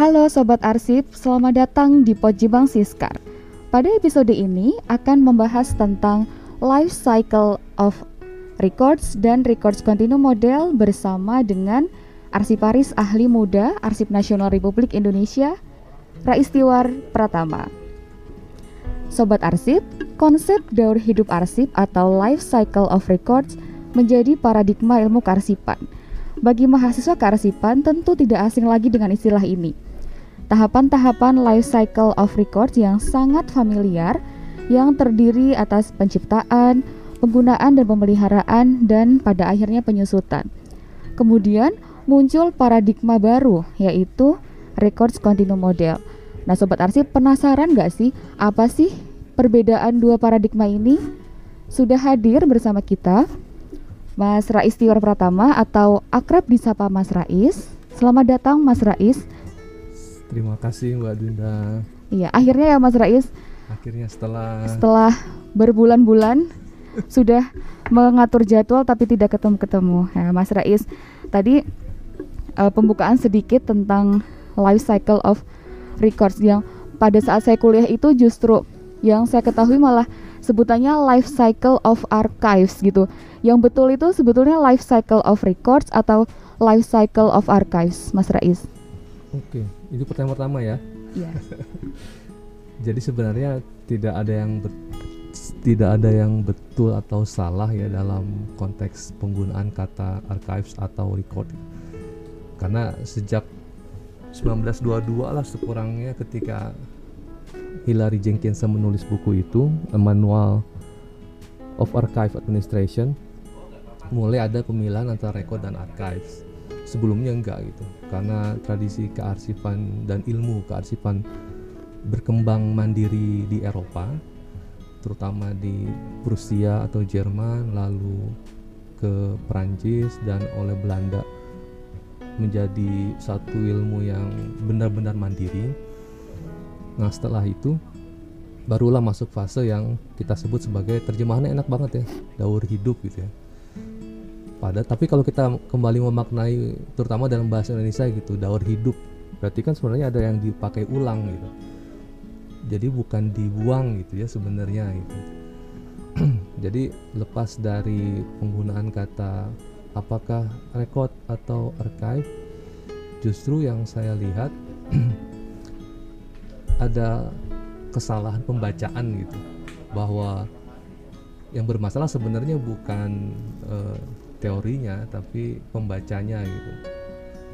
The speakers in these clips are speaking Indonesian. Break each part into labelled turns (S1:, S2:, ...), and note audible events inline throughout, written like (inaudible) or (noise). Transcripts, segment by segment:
S1: Halo Sobat Arsip, selamat datang di Pojibang Siskar. Pada episode ini akan membahas tentang life cycle of records dan records continue model bersama dengan Arsiparis Ahli Muda Arsip Nasional Republik Indonesia, Raistiwar Pratama. Sobat Arsip, konsep daur hidup arsip atau life cycle of records menjadi paradigma ilmu kearsipan. Bagi mahasiswa kearsipan tentu tidak asing lagi dengan istilah ini. Tahapan-tahapan life cycle of records yang sangat familiar yang terdiri atas penciptaan, penggunaan dan pemeliharaan dan pada akhirnya penyusutan. Kemudian muncul paradigma baru yaitu records continue model Nah Sobat Arsip penasaran gak sih apa sih perbedaan dua paradigma ini? Sudah hadir bersama kita Mas Rais Tiwar Pratama atau akrab disapa Mas Rais Selamat datang Mas Rais
S2: Terima kasih Mbak Dinda
S1: Iya akhirnya ya Mas Rais
S2: Akhirnya setelah
S1: Setelah berbulan-bulan (laughs) sudah mengatur jadwal tapi tidak ketemu-ketemu ya, Mas Rais tadi uh, pembukaan sedikit tentang life cycle of records yang pada saat saya kuliah itu justru yang saya ketahui malah sebutannya life cycle of archives gitu. Yang betul itu sebetulnya life cycle of records atau life cycle of archives, Mas Rais.
S2: Oke, itu pertanyaan pertama ya.
S1: Iya. (laughs)
S2: Jadi sebenarnya tidak ada yang tidak ada yang betul atau salah ya dalam konteks penggunaan kata archives atau record. Karena sejak 1922 lah sekurangnya ketika Hilary Jenkinson menulis buku itu A Manual of Archive Administration mulai ada pemilahan antara record dan archives sebelumnya enggak gitu karena tradisi kearsipan dan ilmu kearsipan berkembang mandiri di Eropa terutama di Prusia atau Jerman lalu ke Perancis dan oleh Belanda menjadi satu ilmu yang benar-benar mandiri. Nah setelah itu barulah masuk fase yang kita sebut sebagai terjemahannya enak banget ya, daur hidup gitu ya. Pada tapi kalau kita kembali memaknai terutama dalam bahasa Indonesia gitu, daur hidup berarti kan sebenarnya ada yang dipakai ulang gitu. Jadi bukan dibuang gitu ya sebenarnya gitu. (clears throat) Jadi lepas dari penggunaan kata apakah record atau archive justru yang saya lihat (clears throat) ada kesalahan pembacaan gitu bahwa yang bermasalah sebenarnya bukan uh, teorinya tapi pembacanya gitu.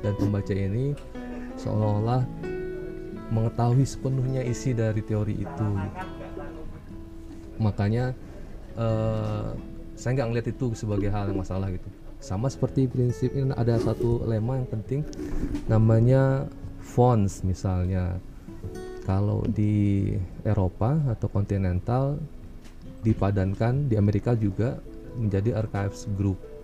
S2: Dan pembaca ini seolah-olah mengetahui sepenuhnya isi dari teori itu. Makanya uh, saya nggak ngeliat itu sebagai hal yang masalah gitu. Sama seperti prinsip ini ada satu lema yang penting namanya fonts misalnya. Kalau di Eropa atau kontinental dipadankan di Amerika juga menjadi archives group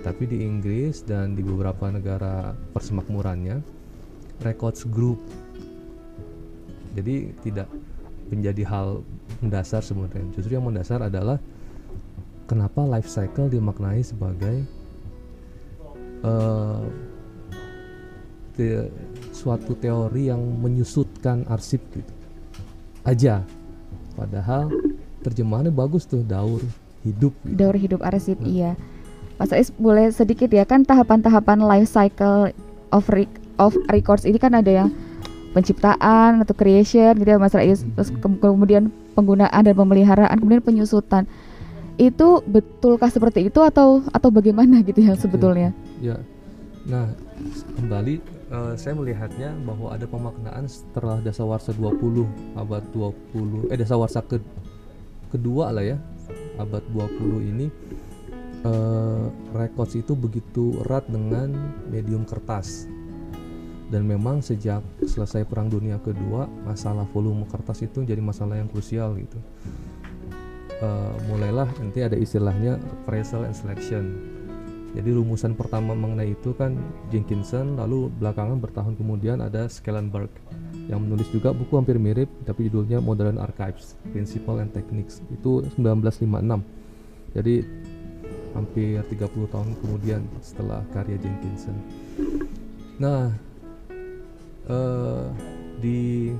S2: tapi di Inggris dan di beberapa negara persemakmurannya records group. Jadi tidak menjadi hal mendasar sebenarnya. Justru yang mendasar adalah kenapa life cycle dimaknai sebagai uh, te suatu teori yang menyusutkan arsip gitu. Aja. Padahal terjemahannya bagus tuh daur hidup
S1: gitu. daur hidup arsip hmm. iya Mas Ais boleh sedikit ya kan tahapan-tahapan life cycle of re of records ini kan ada yang penciptaan atau creation gitu ya Mas Rais. Hmm. terus ke kemudian penggunaan dan pemeliharaan kemudian penyusutan. Itu betulkah seperti itu atau atau bagaimana (laughs) gitu yang sebetulnya?
S2: Ya, nah kembali uh, saya melihatnya bahwa ada pemaknaan setelah dasawarsa 20 abad 20 eh dasawarsa ke kedua lah ya abad 20 ini uh, records itu begitu erat dengan medium kertas dan memang sejak selesai perang dunia kedua masalah volume kertas itu jadi masalah yang krusial gitu uh, mulailah nanti ada istilahnya appraisal and selection. Jadi rumusan pertama mengenai itu kan Jenkinson, lalu belakangan bertahun kemudian ada Schellenberg yang menulis juga buku hampir mirip tapi judulnya Modern Archives, Principle and Techniques. Itu 1956. Jadi hampir 30 tahun kemudian setelah karya Jenkinson. Nah, uh, di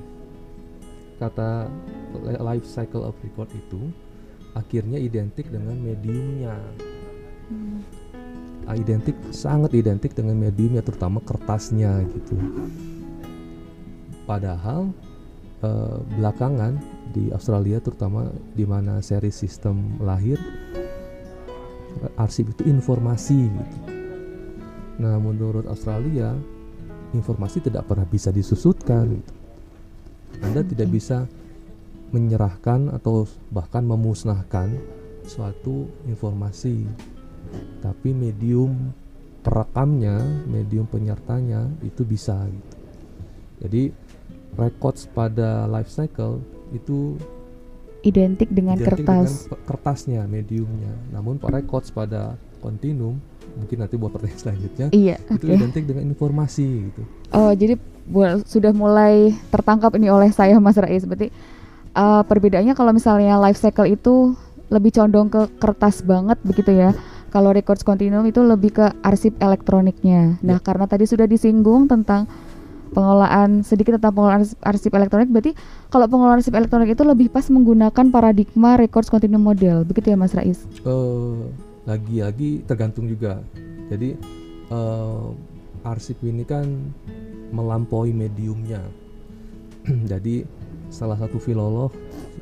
S2: kata life cycle of record itu akhirnya identik dengan mediumnya hmm. identik sangat identik dengan mediumnya terutama kertasnya gitu padahal uh, belakangan di Australia terutama di mana seri sistem lahir arsip itu informasi gitu. Nah, menurut Australia informasi tidak pernah bisa disusutkan gitu. Anda tidak bisa menyerahkan atau bahkan memusnahkan suatu informasi tapi medium perekamnya medium penyertanya itu bisa gitu jadi records pada life cycle itu
S1: identik dengan identik kertas
S2: dengan kertasnya mediumnya namun records pada continuum mungkin nanti buat pertanyaan selanjutnya
S1: iya
S2: itu okay. identik dengan informasi gitu
S1: oh jadi sudah mulai tertangkap ini oleh saya Mas Rais berarti uh, perbedaannya kalau misalnya life cycle itu lebih condong ke kertas banget begitu ya. Kalau records continuum itu lebih ke arsip elektroniknya. Nah, ya. karena tadi sudah disinggung tentang pengelolaan sedikit tentang pengelolaan arsip elektronik berarti kalau pengelolaan arsip elektronik itu lebih pas menggunakan paradigma records continuum model begitu ya Mas Rais?
S2: Uh, lagi-lagi tergantung juga. Jadi uh, arsip ini kan melampaui mediumnya. (clears throat) Jadi salah satu filolog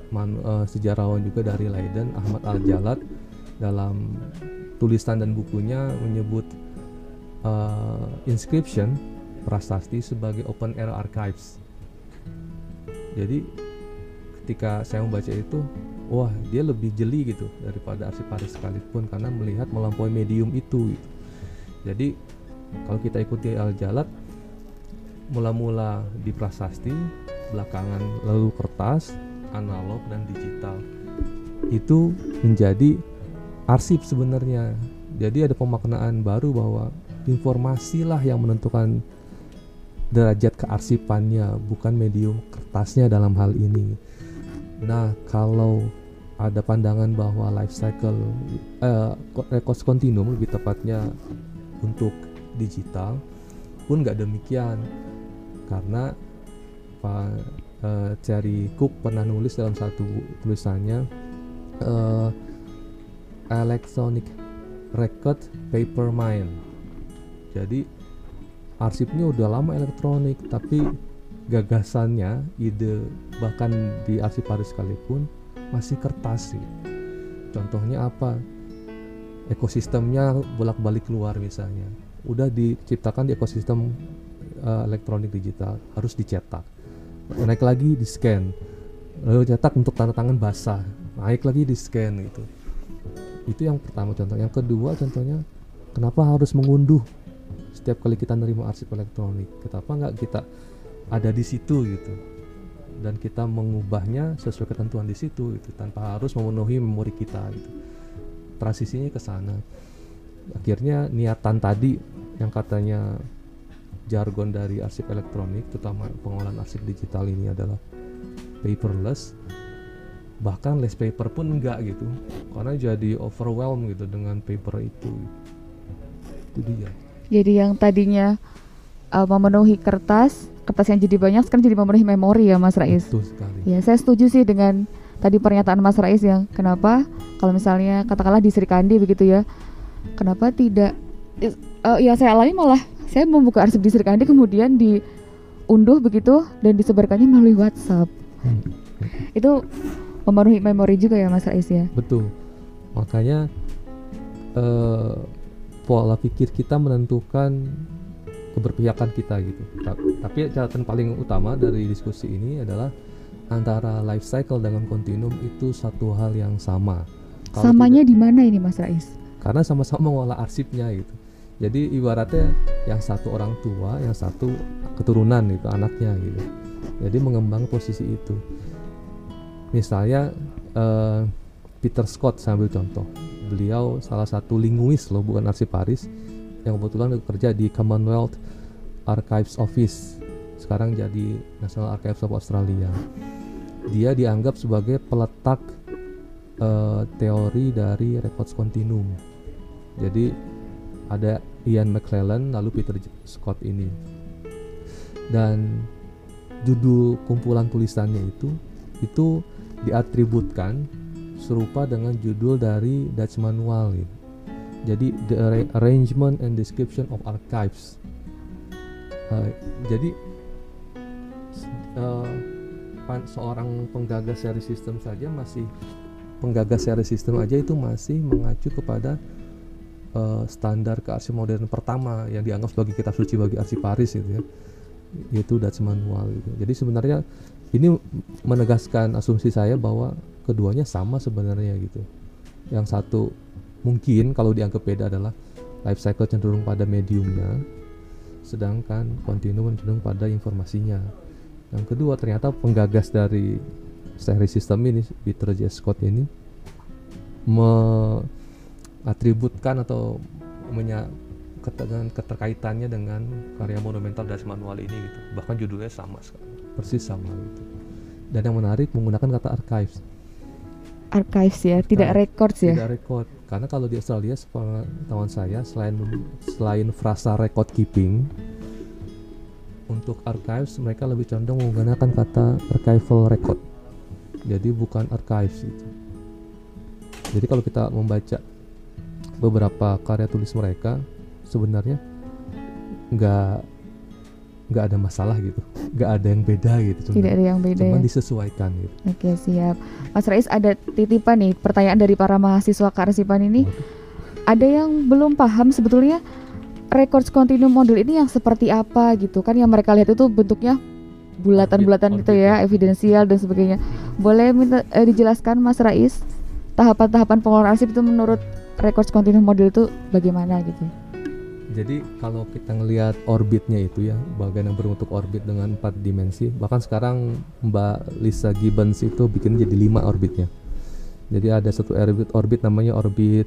S2: man, uh, sejarawan juga dari Leiden Ahmad Al Jalad dalam tulisan dan bukunya menyebut uh, inscription prasasti sebagai open era archives. Jadi ketika saya membaca itu, wah dia lebih jeli gitu daripada arsiparis sekalipun karena melihat melampaui medium itu. Gitu. Jadi kalau kita ikuti Al Jalad, mula-mula di prasasti belakangan lalu kertas, analog dan digital. Itu menjadi arsip sebenarnya. Jadi ada pemaknaan baru bahwa informasilah yang menentukan derajat kearsipannya, bukan medium kertasnya dalam hal ini. Nah, kalau ada pandangan bahwa life cycle eh, records continuum lebih tepatnya untuk digital pun nggak demikian karena Pak uh, Cherry Cook pernah nulis dalam satu tulisannya uh, electronic record paper mine. Jadi arsipnya udah lama elektronik tapi gagasannya, ide bahkan di arsiparis sekalipun masih kertas sih. Contohnya apa? Ekosistemnya bolak-balik keluar misalnya. Udah diciptakan di ekosistem uh, elektronik digital harus dicetak naik lagi di scan lalu cetak untuk tanda tangan basah naik lagi di scan gitu itu yang pertama contoh yang kedua contohnya kenapa harus mengunduh setiap kali kita nerima arsip elektronik kenapa nggak kita ada di situ gitu? Dan kita mengubahnya sesuai ketentuan di situ gitu tanpa harus memenuhi memori kita gitu. Transisinya ke sana. Akhirnya niatan tadi yang katanya jargon dari arsip elektronik terutama pengolahan arsip digital ini adalah paperless bahkan less paper pun enggak gitu. Karena jadi overwhelm gitu dengan paper itu. Itu dia
S1: jadi yang tadinya uh, memenuhi kertas kertas yang jadi banyak sekarang jadi memenuhi memori ya Mas Rais
S2: Betul sekali
S1: ya saya setuju sih dengan tadi pernyataan Mas Rais yang kenapa kalau misalnya katakanlah di Sri Kandi begitu ya kenapa tidak uh, ya saya alami malah saya membuka arsip di Serkandi kemudian diunduh begitu dan disebarkannya melalui WhatsApp. Hmm. Itu memenuhi memori juga ya Mas Rais ya.
S2: Betul. Makanya uh, pola pikir kita menentukan keberpihakan kita gitu. Tapi catatan paling utama dari diskusi ini adalah antara life cycle dengan continuum itu satu hal yang sama.
S1: Kalau Samanya di mana ini Mas Rais?
S2: Karena sama-sama mengolah arsipnya gitu jadi ibaratnya yang satu orang tua yang satu keturunan itu anaknya gitu jadi mengembang posisi itu misalnya uh, Peter Scott saya ambil contoh beliau salah satu linguis loh bukan arsiparis yang kebetulan bekerja di Commonwealth Archives Office. Sekarang jadi National Archives of Australia. Dia dianggap sebagai peletak uh, teori dari records continuum. Jadi ada Ian McClellan lalu Peter Scott ini. Dan judul kumpulan tulisannya itu itu diatributkan serupa dengan judul dari Dutch Manual gitu. Jadi the arrangement and description of archives. Uh, jadi uh, seorang penggagas seri sistem saja masih penggagas seri sistem aja itu masih mengacu kepada uh, standar kearsip modern pertama yang dianggap sebagai kitab suci bagi arsiparis gitu ya yaitu Dutch Manual gitu. Jadi sebenarnya ini menegaskan asumsi saya bahwa keduanya sama sebenarnya gitu. Yang satu mungkin kalau dianggap beda adalah life cycle cenderung pada mediumnya, sedangkan continuum cenderung pada informasinya. Yang kedua ternyata penggagas dari seri sistem ini Peter J. Scott ini mengatributkan atau menya dengan keterkaitannya dengan karya monumental dari manual ini gitu bahkan judulnya sama sekali persis sama gitu dan yang menarik menggunakan kata archives
S1: archives ya tidak records ya?
S2: tidak record. Karena kalau di Australia sepengetahuan saya selain selain frasa record keeping untuk archives mereka lebih condong menggunakan kata archival record. Jadi bukan archives itu jadi kalau kita membaca beberapa karya tulis mereka sebenarnya nggak nggak ada masalah gitu nggak ada yang beda gitu
S1: cuman, tidak ada yang beda
S2: cuma ya? disesuaikan gitu.
S1: Oke siap. Mas Rais ada titipan nih pertanyaan dari para mahasiswa kearsipan ini. Waduh. ada yang belum paham sebetulnya records continuum model ini yang seperti apa gitu? Kan yang mereka lihat itu bentuknya bulatan-bulatan gitu ya evidensial dan sebagainya. Boleh minta eh, dijelaskan Mas Rais tahapan-tahapan pengelolaan arsip itu menurut records continuum model itu bagaimana gitu
S2: jadi kalau kita ngelihat orbitnya itu ya bagian yang berbentuk orbit dengan empat dimensi bahkan sekarang Mbak Lisa Gibbons itu bikin jadi lima orbitnya. Jadi ada satu orbit orbit namanya orbit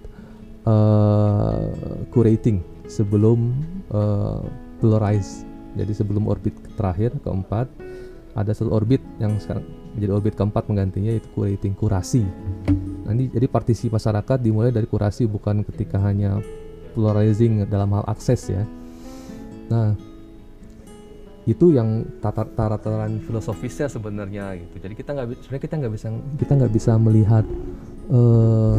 S2: uh, curating sebelum uh, polarize. Jadi sebelum orbit terakhir keempat ada satu orbit yang sekarang menjadi orbit keempat menggantinya itu curating kurasi. Nanti jadi partisi masyarakat dimulai dari kurasi bukan ketika hanya polarizing dalam hal akses ya. Nah, itu yang tataran filosofisnya sebenarnya gitu. Jadi kita nggak sebenarnya kita nggak bisa kita nggak bisa melihat uh,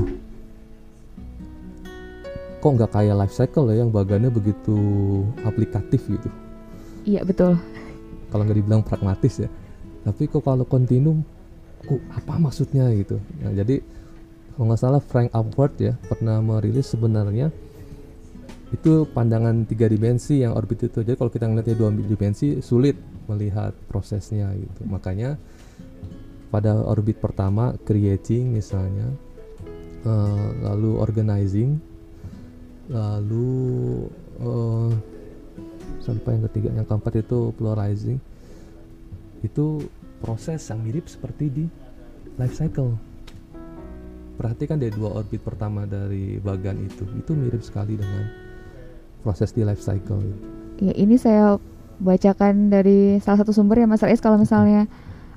S2: kok nggak kayak life cycle ya yang bagannya begitu aplikatif gitu.
S1: Iya betul.
S2: Kalau nggak dibilang pragmatis ya. Tapi kok kalau continuum, kok apa maksudnya gitu. Nah, jadi kalau nggak salah Frank Upward ya pernah merilis sebenarnya itu pandangan tiga dimensi yang orbit itu. Jadi kalau kita ngeliatnya dua dimensi sulit melihat prosesnya gitu. Makanya pada orbit pertama creating misalnya uh, lalu organizing lalu uh, sampai yang ketiga yang keempat itu pluralizing itu proses yang mirip seperti di life cycle. Perhatikan deh dua orbit pertama dari bagan itu. Itu mirip sekali dengan proses di life cycle.
S1: Ya ini saya bacakan dari salah satu sumber ya Mas Rais kalau misalnya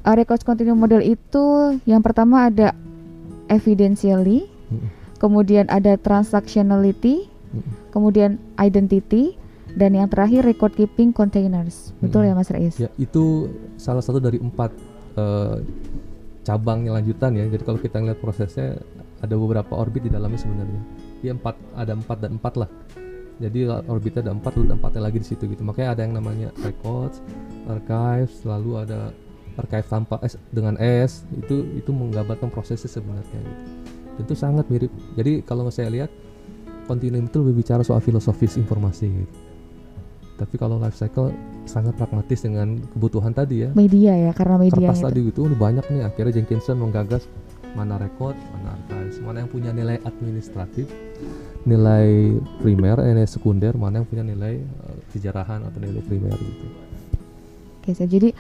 S1: uh, records continuum model itu yang pertama ada evidentially, hmm. kemudian ada transactionality, hmm. kemudian identity dan yang terakhir record keeping containers. Betul hmm. ya Mas Rais?
S2: Ya, itu salah satu dari empat uh, cabang yang lanjutan ya. Jadi kalau kita ngeliat prosesnya ada beberapa orbit di dalamnya sebenarnya. Ya empat ada empat dan empat lah jadi orbitnya ada empat lalu empatnya lagi di situ gitu. Makanya ada yang namanya records archives lalu ada archive tanpa S dengan S itu itu menggambarkan prosesnya sebenarnya gitu. itu sangat mirip. Jadi kalau saya lihat continuum itu lebih bicara soal filosofis informasi gitu. tapi kalau life cycle sangat pragmatis dengan kebutuhan tadi ya.
S1: Media ya karena media
S2: kertas tadi gitu udah banyak nih. Akhirnya Jenkinson menggagas mana record mana archives mana yang punya nilai administratif nilai primer, nilai sekunder, mana yang punya nilai uh, sejarahan atau nilai primer gitu.
S1: Oke, so, jadi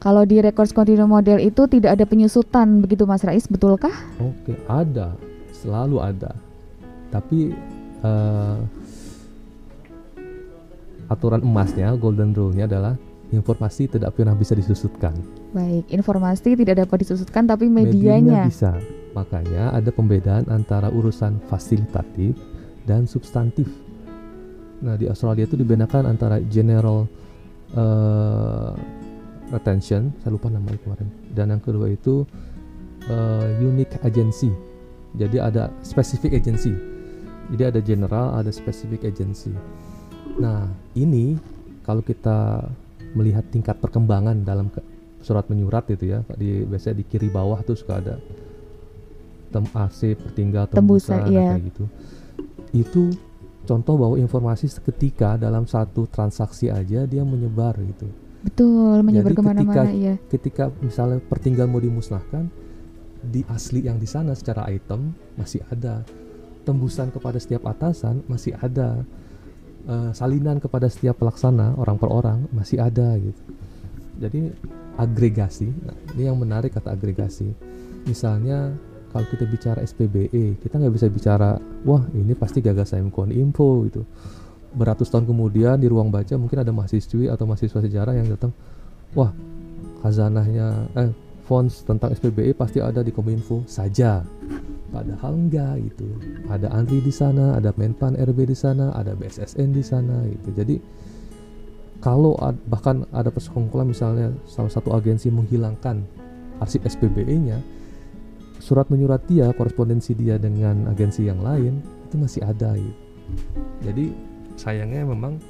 S1: kalau di records continuum model itu tidak ada penyusutan begitu Mas Rais, betulkah?
S2: Oke, ada, selalu ada. Tapi uh, aturan emasnya, golden rule-nya adalah informasi tidak pernah bisa disusutkan.
S1: Baik, informasi tidak dapat disusutkan tapi medianya.
S2: Medianya bisa. Makanya ada pembedaan antara urusan fasilitatif dan substantif. Nah, di Australia itu dibedakan antara general uh, retention saya lupa namanya kemarin dan yang kedua itu uh, unique agency jadi ada specific agency jadi ada general ada specific agency nah ini kalau kita melihat tingkat perkembangan dalam surat menyurat itu ya di biasanya di kiri bawah tuh suka ada tem AC pertinggal tembusan, tembusan iya. kayak gitu itu contoh bahwa informasi seketika dalam satu transaksi aja dia menyebar gitu.
S1: Betul menyebar ke mana-mana iya.
S2: ketika misalnya pertinggal mau dimusnahkan di asli yang di sana secara item masih ada. Tembusan kepada setiap atasan masih ada. Uh, salinan kepada setiap pelaksana orang per orang masih ada gitu. Jadi agregasi nah, ini yang menarik kata agregasi. Misalnya kalau kita bicara SPBE kita nggak bisa bicara wah ini pasti gagasan info gitu beratus tahun kemudian di ruang baca mungkin ada mahasiswi atau mahasiswa sejarah yang datang wah khazanahnya eh fonts tentang SPBE pasti ada di Kominfo saja. Padahal enggak gitu. Ada Andri di sana, ada Menpan RB di sana, ada BSSN di sana gitu. Jadi kalau ad, bahkan ada persekongkolan misalnya salah satu agensi menghilangkan arsip SPBE-nya, surat menyurat dia, korespondensi dia dengan agensi yang lain itu masih ada gitu. Jadi sayangnya memang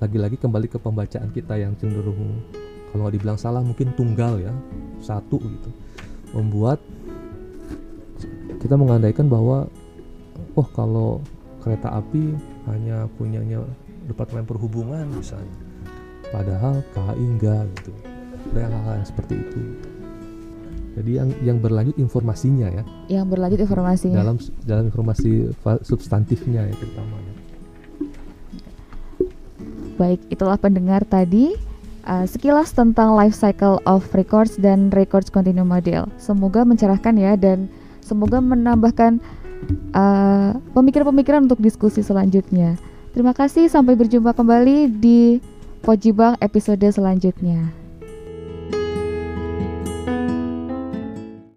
S2: lagi-lagi kembali ke pembacaan kita yang cenderung kalau nggak dibilang salah mungkin tunggal ya satu gitu. Membuat kita mengandaikan bahwa oh kalau kereta api hanya punyanya departemen perhubungan misalnya padahal KAI enggak gitu. Ada hal-hal yang seperti itu jadi yang yang berlanjut informasinya ya
S1: yang berlanjut informasinya
S2: dalam dalam informasi substantifnya ya terutamanya
S1: baik itulah pendengar tadi uh, sekilas tentang life cycle of records dan records continue model. Semoga mencerahkan ya dan semoga menambahkan uh, pemikiran-pemikiran uh, untuk diskusi selanjutnya. Terima kasih, sampai berjumpa kembali di Pojibang episode selanjutnya.